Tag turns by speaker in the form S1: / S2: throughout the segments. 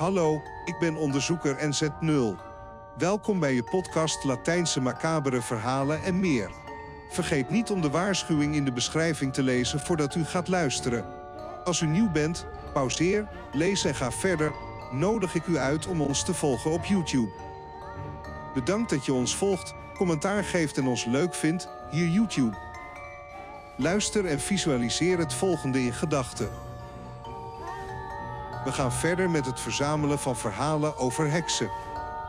S1: Hallo, ik ben onderzoeker NZ0. Welkom bij je podcast Latijnse macabere verhalen en meer. Vergeet niet om de waarschuwing in de beschrijving te lezen voordat u gaat luisteren. Als u nieuw bent, pauzeer, lees en ga verder. Nodig ik u uit om ons te volgen op YouTube. Bedankt dat je ons volgt, commentaar geeft en ons leuk vindt, hier YouTube. Luister en visualiseer het volgende in gedachten. We gaan verder met het verzamelen van verhalen over heksen.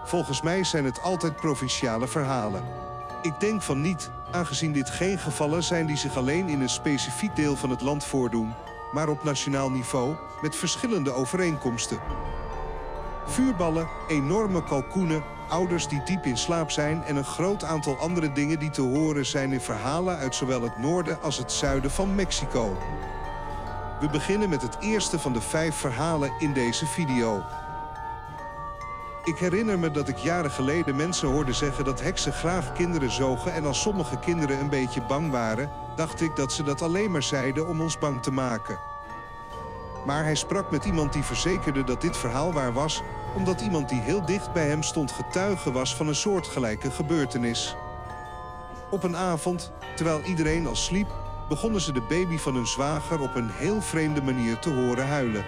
S1: Volgens mij zijn het altijd provinciale verhalen. Ik denk van niet, aangezien dit geen gevallen zijn die zich alleen in een specifiek deel van het land voordoen, maar op nationaal niveau met verschillende overeenkomsten. Vuurballen, enorme kalkoenen, ouders die diep in slaap zijn en een groot aantal andere dingen die te horen zijn in verhalen uit zowel het noorden als het zuiden van Mexico. We beginnen met het eerste van de vijf verhalen in deze video. Ik herinner me dat ik jaren geleden mensen hoorde zeggen dat heksen graag kinderen zogen en als sommige kinderen een beetje bang waren, dacht ik dat ze dat alleen maar zeiden om ons bang te maken. Maar hij sprak met iemand die verzekerde dat dit verhaal waar was, omdat iemand die heel dicht bij hem stond getuige was van een soortgelijke gebeurtenis. Op een avond, terwijl iedereen al sliep, begonnen ze de baby van hun zwager op een heel vreemde manier te horen huilen.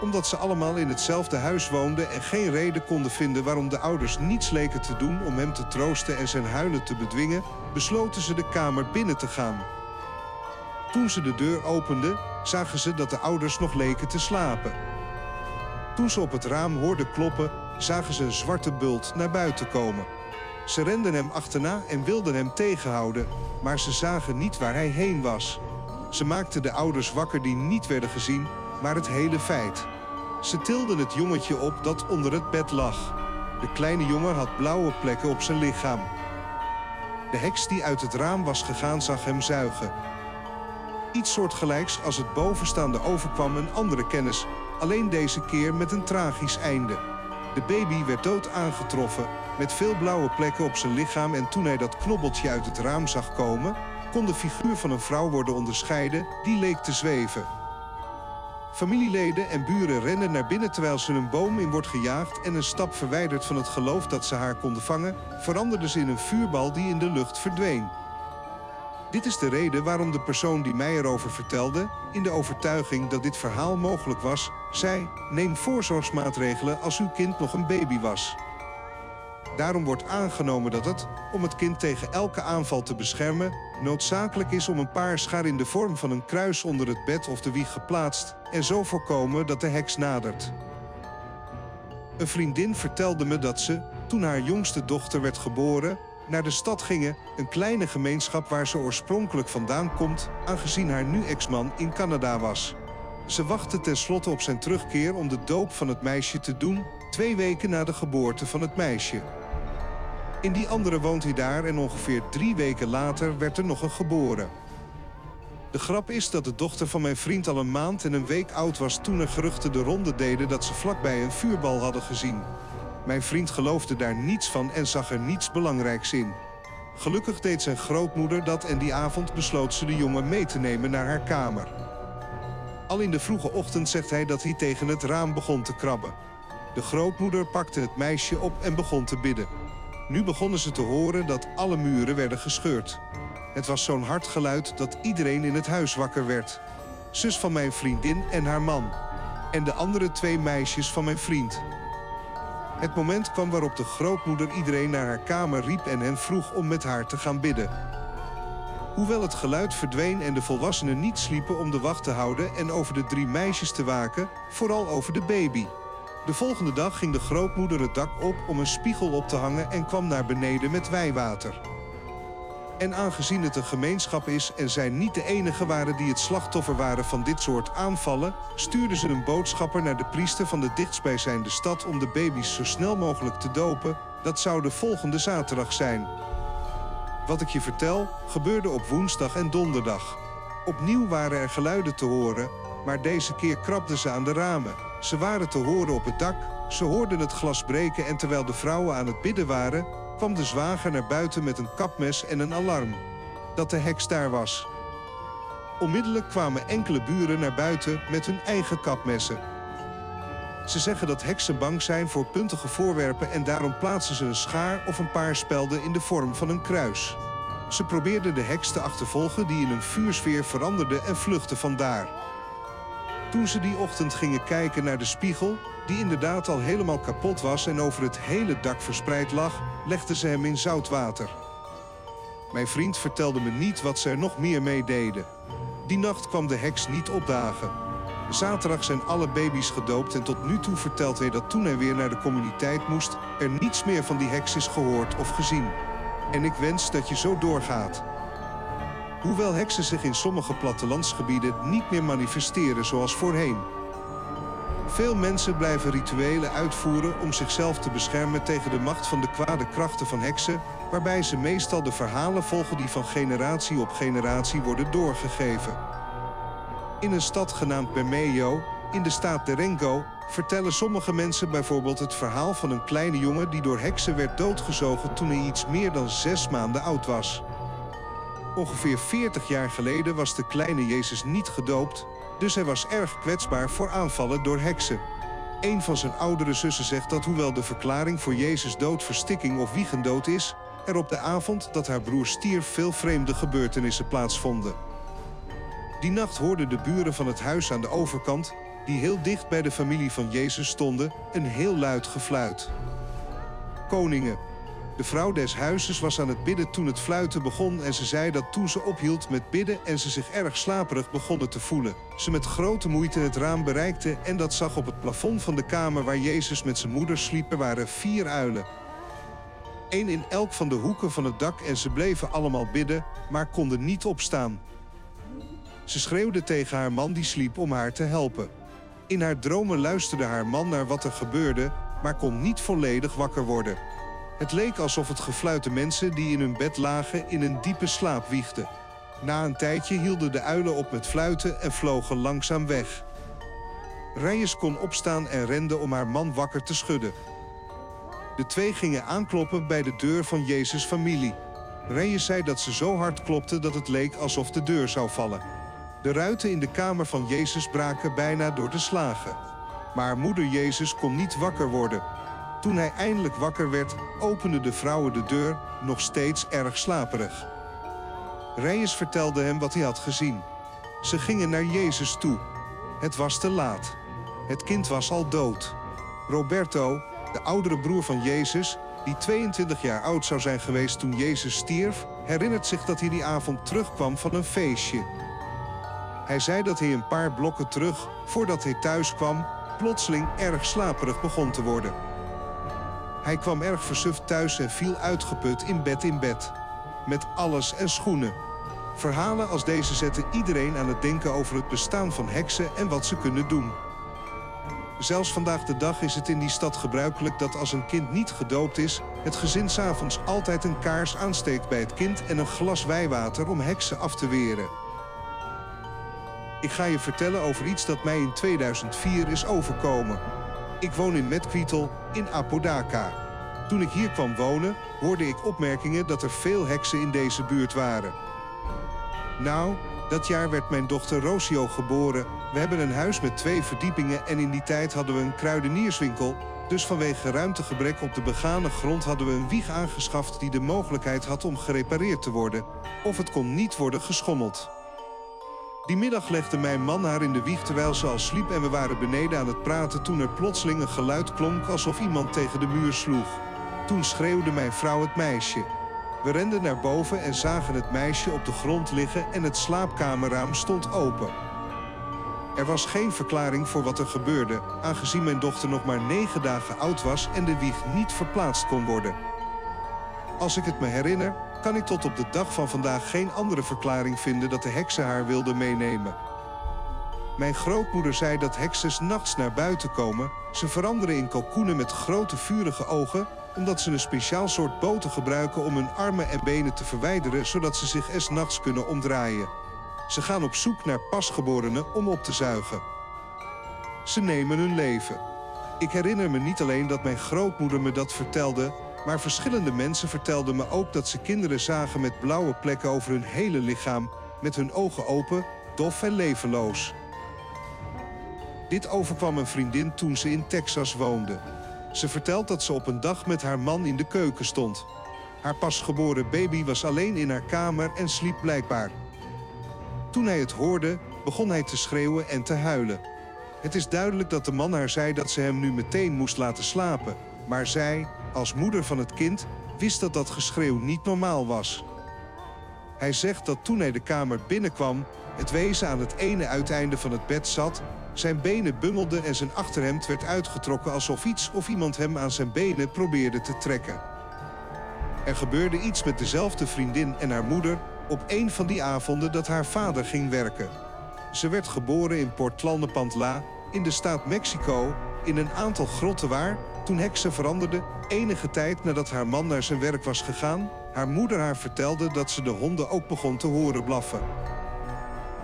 S1: Omdat ze allemaal in hetzelfde huis woonden en geen reden konden vinden waarom de ouders niets leken te doen om hem te troosten en zijn huilen te bedwingen, besloten ze de kamer binnen te gaan. Toen ze de deur openden, zagen ze dat de ouders nog leken te slapen. Toen ze op het raam hoorden kloppen, zagen ze een zwarte bult naar buiten komen. Ze renden hem achterna en wilden hem tegenhouden, maar ze zagen niet waar hij heen was. Ze maakten de ouders wakker die niet werden gezien, maar het hele feit. Ze tilden het jongetje op dat onder het bed lag. De kleine jongen had blauwe plekken op zijn lichaam. De heks die uit het raam was gegaan zag hem zuigen. Iets soortgelijks als het bovenstaande overkwam een andere kennis, alleen deze keer met een tragisch einde. De baby werd dood aangetroffen, met veel blauwe plekken op zijn lichaam en toen hij dat knobbeltje uit het raam zag komen, kon de figuur van een vrouw worden onderscheiden die leek te zweven. Familieleden en buren rennen naar binnen terwijl ze een boom in wordt gejaagd en een stap verwijderd van het geloof dat ze haar konden vangen, veranderden ze in een vuurbal die in de lucht verdween. Dit is de reden waarom de persoon die mij erover vertelde, in de overtuiging dat dit verhaal mogelijk was, zei: Neem voorzorgsmaatregelen als uw kind nog een baby was. Daarom wordt aangenomen dat het, om het kind tegen elke aanval te beschermen, noodzakelijk is om een paar schaar in de vorm van een kruis onder het bed of de wieg geplaatst en zo voorkomen dat de heks nadert. Een vriendin vertelde me dat ze, toen haar jongste dochter werd geboren, naar de stad gingen, een kleine gemeenschap waar ze oorspronkelijk vandaan komt, aangezien haar nu ex-man in Canada was. Ze wachtte tenslotte op zijn terugkeer om de doop van het meisje te doen, twee weken na de geboorte van het meisje. In die andere woont hij daar en ongeveer drie weken later werd er nog een geboren. De grap is dat de dochter van mijn vriend al een maand en een week oud was toen er geruchten de ronde deden dat ze vlakbij een vuurbal hadden gezien. Mijn vriend geloofde daar niets van en zag er niets belangrijks in. Gelukkig deed zijn grootmoeder dat en die avond besloot ze de jongen mee te nemen naar haar kamer. Al in de vroege ochtend zegt hij dat hij tegen het raam begon te krabben. De grootmoeder pakte het meisje op en begon te bidden. Nu begonnen ze te horen dat alle muren werden gescheurd. Het was zo'n hard geluid dat iedereen in het huis wakker werd. Zus van mijn vriendin en haar man. En de andere twee meisjes van mijn vriend. Het moment kwam waarop de grootmoeder iedereen naar haar kamer riep en hen vroeg om met haar te gaan bidden. Hoewel het geluid verdween en de volwassenen niet sliepen om de wacht te houden en over de drie meisjes te waken, vooral over de baby. De volgende dag ging de grootmoeder het dak op om een spiegel op te hangen en kwam naar beneden met wijwater. En aangezien het een gemeenschap is en zij niet de enige waren die het slachtoffer waren van dit soort aanvallen, stuurden ze een boodschapper naar de priester van de dichtstbijzijnde stad om de baby's zo snel mogelijk te dopen. Dat zou de volgende zaterdag zijn. Wat ik je vertel, gebeurde op woensdag en donderdag. Opnieuw waren er geluiden te horen, maar deze keer krabden ze aan de ramen. Ze waren te horen op het dak, ze hoorden het glas breken en terwijl de vrouwen aan het bidden waren, kwam de zwager naar buiten met een kapmes en een alarm. Dat de heks daar was. Onmiddellijk kwamen enkele buren naar buiten met hun eigen kapmessen. Ze zeggen dat heksen bang zijn voor puntige voorwerpen en daarom plaatsen ze een schaar of een paar spelden in de vorm van een kruis. Ze probeerden de heks te achtervolgen die in een vuursfeer veranderde en vluchtte vandaar. Toen ze die ochtend gingen kijken naar de spiegel, die inderdaad al helemaal kapot was en over het hele dak verspreid lag, legden ze hem in zout water. Mijn vriend vertelde me niet wat ze er nog meer mee deden. Die nacht kwam de heks niet opdagen. Zaterdag zijn alle baby's gedoopt en tot nu toe vertelt hij dat toen hij weer naar de communiteit moest, er niets meer van die heks is gehoord of gezien. En ik wens dat je zo doorgaat. Hoewel heksen zich in sommige plattelandsgebieden niet meer manifesteren zoals voorheen. Veel mensen blijven rituelen uitvoeren om zichzelf te beschermen tegen de macht van de kwade krachten van heksen, waarbij ze meestal de verhalen volgen die van generatie op generatie worden doorgegeven. In een stad genaamd Bermeo, in de staat Durango, vertellen sommige mensen bijvoorbeeld het verhaal van een kleine jongen die door heksen werd doodgezogen toen hij iets meer dan zes maanden oud was. Ongeveer 40 jaar geleden was de kleine Jezus niet gedoopt, dus hij was erg kwetsbaar voor aanvallen door heksen. Een van zijn oudere zussen zegt dat hoewel de verklaring voor Jezus dood verstikking of wiegendood is, er op de avond dat haar broer stierf veel vreemde gebeurtenissen plaatsvonden. Die nacht hoorden de buren van het huis aan de overkant, die heel dicht bij de familie van Jezus stonden, een heel luid gefluit. Koningen. De vrouw des huizes was aan het bidden toen het fluiten begon en ze zei dat toen ze ophield met bidden en ze zich erg slaperig begonnen te voelen, ze met grote moeite het raam bereikte en dat zag op het plafond van de kamer waar Jezus met zijn moeder sliep er waren vier uilen. Eén in elk van de hoeken van het dak en ze bleven allemaal bidden, maar konden niet opstaan. Ze schreeuwde tegen haar man die sliep om haar te helpen. In haar dromen luisterde haar man naar wat er gebeurde, maar kon niet volledig wakker worden. Het leek alsof het gefluit de mensen die in hun bed lagen in een diepe slaap wiegden. Na een tijdje hielden de uilen op met fluiten en vlogen langzaam weg. Reyes kon opstaan en rende om haar man wakker te schudden. De twee gingen aankloppen bij de deur van Jezus' familie. Reyes zei dat ze zo hard klopte dat het leek alsof de deur zou vallen. De ruiten in de kamer van Jezus braken bijna door de slagen. Maar moeder Jezus kon niet wakker worden. Toen hij eindelijk wakker werd, openden de vrouwen de deur, nog steeds erg slaperig. Reyes vertelde hem wat hij had gezien. Ze gingen naar Jezus toe. Het was te laat. Het kind was al dood. Roberto, de oudere broer van Jezus, die 22 jaar oud zou zijn geweest toen Jezus stierf, herinnert zich dat hij die avond terugkwam van een feestje. Hij zei dat hij een paar blokken terug, voordat hij thuis kwam, plotseling erg slaperig begon te worden. Hij kwam erg versuft thuis en viel uitgeput in bed in bed. Met alles en schoenen. Verhalen als deze zetten iedereen aan het denken over het bestaan van heksen en wat ze kunnen doen. Zelfs vandaag de dag is het in die stad gebruikelijk dat als een kind niet gedoopt is, het gezin s'avonds altijd een kaars aansteekt bij het kind en een glas wijwater om heksen af te weren. Ik ga je vertellen over iets dat mij in 2004 is overkomen. Ik woon in Metquietel in Apodaca. Toen ik hier kwam wonen, hoorde ik opmerkingen dat er veel heksen in deze buurt waren. Nou, dat jaar werd mijn dochter Rocio geboren. We hebben een huis met twee verdiepingen en in die tijd hadden we een kruidenierswinkel. Dus vanwege ruimtegebrek op de begane grond hadden we een wieg aangeschaft die de mogelijkheid had om gerepareerd te worden. Of het kon niet worden geschommeld. Die middag legde mijn man haar in de wieg terwijl ze al sliep en we waren beneden aan het praten toen er plotseling een geluid klonk alsof iemand tegen de muur sloeg. Toen schreeuwde mijn vrouw het meisje. We renden naar boven en zagen het meisje op de grond liggen en het slaapkamerraam stond open. Er was geen verklaring voor wat er gebeurde, aangezien mijn dochter nog maar negen dagen oud was en de wieg niet verplaatst kon worden. Als ik het me herinner, kan ik tot op de dag van vandaag geen andere verklaring vinden dat de heksen haar wilden meenemen. Mijn grootmoeder zei dat heksen nachts naar buiten komen. Ze veranderen in kalkoenen met grote vurige ogen, omdat ze een speciaal soort boten gebruiken om hun armen en benen te verwijderen, zodat ze zich es nachts kunnen omdraaien. Ze gaan op zoek naar pasgeborenen om op te zuigen. Ze nemen hun leven. Ik herinner me niet alleen dat mijn grootmoeder me dat vertelde, maar verschillende mensen vertelden me ook dat ze kinderen zagen met blauwe plekken over hun hele lichaam, met hun ogen open, dof en levenloos. Dit overkwam een vriendin toen ze in Texas woonde. Ze vertelt dat ze op een dag met haar man in de keuken stond. Haar pasgeboren baby was alleen in haar kamer en sliep blijkbaar. Toen hij het hoorde, begon hij te schreeuwen en te huilen. Het is duidelijk dat de man haar zei dat ze hem nu meteen moest laten slapen. Maar zij, als moeder van het kind, wist dat dat geschreeuw niet normaal was. Hij zegt dat toen hij de kamer binnenkwam, het wezen aan het ene uiteinde van het bed zat, zijn benen bungelden en zijn achterhemd werd uitgetrokken alsof iets of iemand hem aan zijn benen probeerde te trekken. Er gebeurde iets met dezelfde vriendin en haar moeder op een van die avonden dat haar vader ging werken. Ze werd geboren in Portlandepantla in de staat Mexico in een aantal grotten waar, toen heksen veranderde, enige tijd nadat haar man naar zijn werk was gegaan, haar moeder haar vertelde dat ze de honden ook begon te horen blaffen.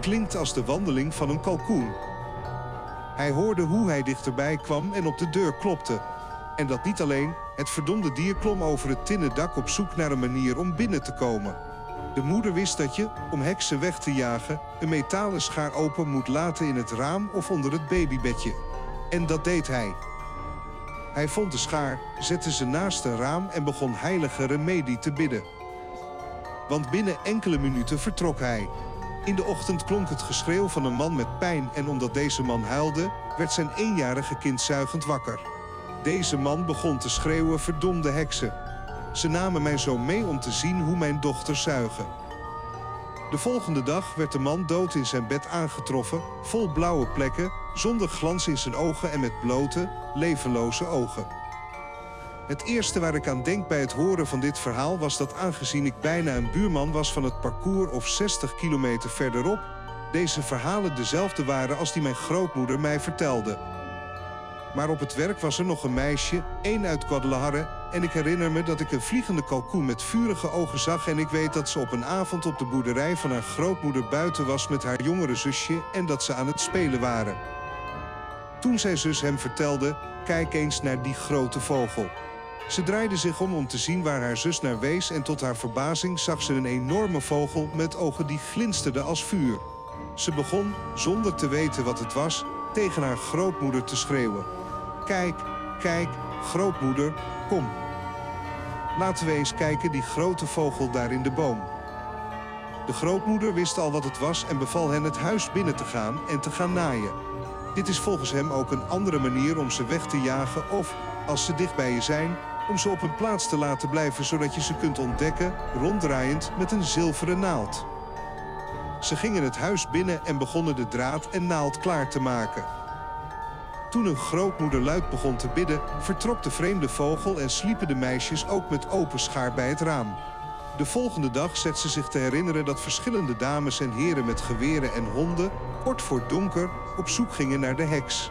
S1: Klinkt als de wandeling van een kalkoen. Hij hoorde hoe hij dichterbij kwam en op de deur klopte. En dat niet alleen, het verdomde dier klom over het tinnen dak op zoek naar een manier om binnen te komen. De moeder wist dat je, om heksen weg te jagen, een metalen schaar open moet laten in het raam of onder het babybedje. En dat deed hij. Hij vond de schaar, zette ze naast een raam en begon heilige remedie te bidden. Want binnen enkele minuten vertrok hij. In de ochtend klonk het geschreeuw van een man met pijn en omdat deze man huilde, werd zijn eenjarige kind zuigend wakker. Deze man begon te schreeuwen verdomde heksen. Ze namen mijn zoon mee om te zien hoe mijn dochter zuigen. De volgende dag werd de man dood in zijn bed aangetroffen, vol blauwe plekken, zonder glans in zijn ogen en met blote, levenloze ogen. Het eerste waar ik aan denk bij het horen van dit verhaal was dat aangezien ik bijna een buurman was van het parcours of 60 kilometer verderop, deze verhalen dezelfde waren als die mijn grootmoeder mij vertelde. Maar op het werk was er nog een meisje, één uit Guadalajara, en ik herinner me dat ik een vliegende kalkoen met vurige ogen zag en ik weet dat ze op een avond op de boerderij van haar grootmoeder buiten was met haar jongere zusje en dat ze aan het spelen waren. Toen zijn zus hem vertelde, kijk eens naar die grote vogel. Ze draaide zich om om te zien waar haar zus naar wees en tot haar verbazing zag ze een enorme vogel met ogen die glinsterden als vuur. Ze begon, zonder te weten wat het was, tegen haar grootmoeder te schreeuwen. Kijk, kijk, grootmoeder, kom. Laten we eens kijken die grote vogel daar in de boom. De grootmoeder wist al wat het was en beval hen het huis binnen te gaan en te gaan naaien. Dit is volgens hem ook een andere manier om ze weg te jagen of, als ze dicht bij je zijn, om ze op hun plaats te laten blijven zodat je ze kunt ontdekken, ronddraaiend met een zilveren naald. Ze gingen het huis binnen en begonnen de draad en naald klaar te maken. Toen een grootmoeder luid begon te bidden, vertrok de vreemde vogel en sliepen de meisjes ook met open schaar bij het raam. De volgende dag zet ze zich te herinneren dat verschillende dames en heren met geweren en honden, kort voor donker, op zoek gingen naar de heks.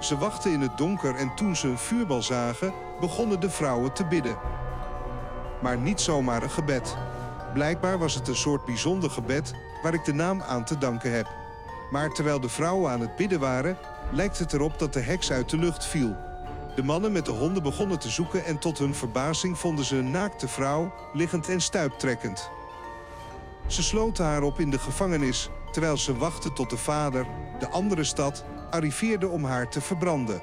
S1: Ze wachten in het donker en toen ze een vuurbal zagen, begonnen de vrouwen te bidden. Maar niet zomaar een gebed. Blijkbaar was het een soort bijzonder gebed waar ik de naam aan te danken heb. Maar terwijl de vrouwen aan het bidden waren, lijkt het erop dat de heks uit de lucht viel. De mannen met de honden begonnen te zoeken en tot hun verbazing vonden ze een naakte vrouw, liggend en stuiptrekkend. Ze sloten haar op in de gevangenis, terwijl ze wachten tot de vader, de andere stad, arriveerde om haar te verbranden.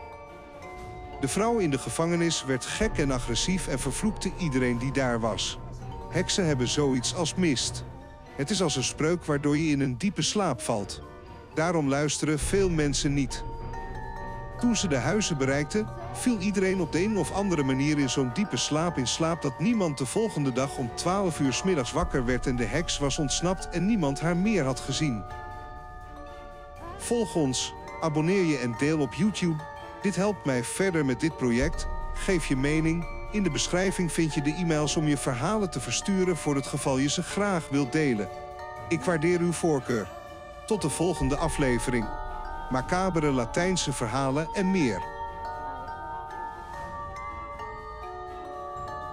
S1: De vrouw in de gevangenis werd gek en agressief en vervloekte iedereen die daar was. Heksen hebben zoiets als mist. Het is als een spreuk waardoor je in een diepe slaap valt. Daarom luisteren veel mensen niet. Toen ze de huizen bereikten, viel iedereen op de een of andere manier in zo'n diepe slaap in slaap dat niemand de volgende dag om 12 uur middags wakker werd en de heks was ontsnapt en niemand haar meer had gezien. Volg ons, abonneer je en deel op YouTube. Dit helpt mij verder met dit project. Geef je mening. In de beschrijving vind je de e-mails om je verhalen te versturen voor het geval je ze graag wilt delen. Ik waardeer uw voorkeur. Tot de volgende aflevering. Macabere Latijnse verhalen en meer.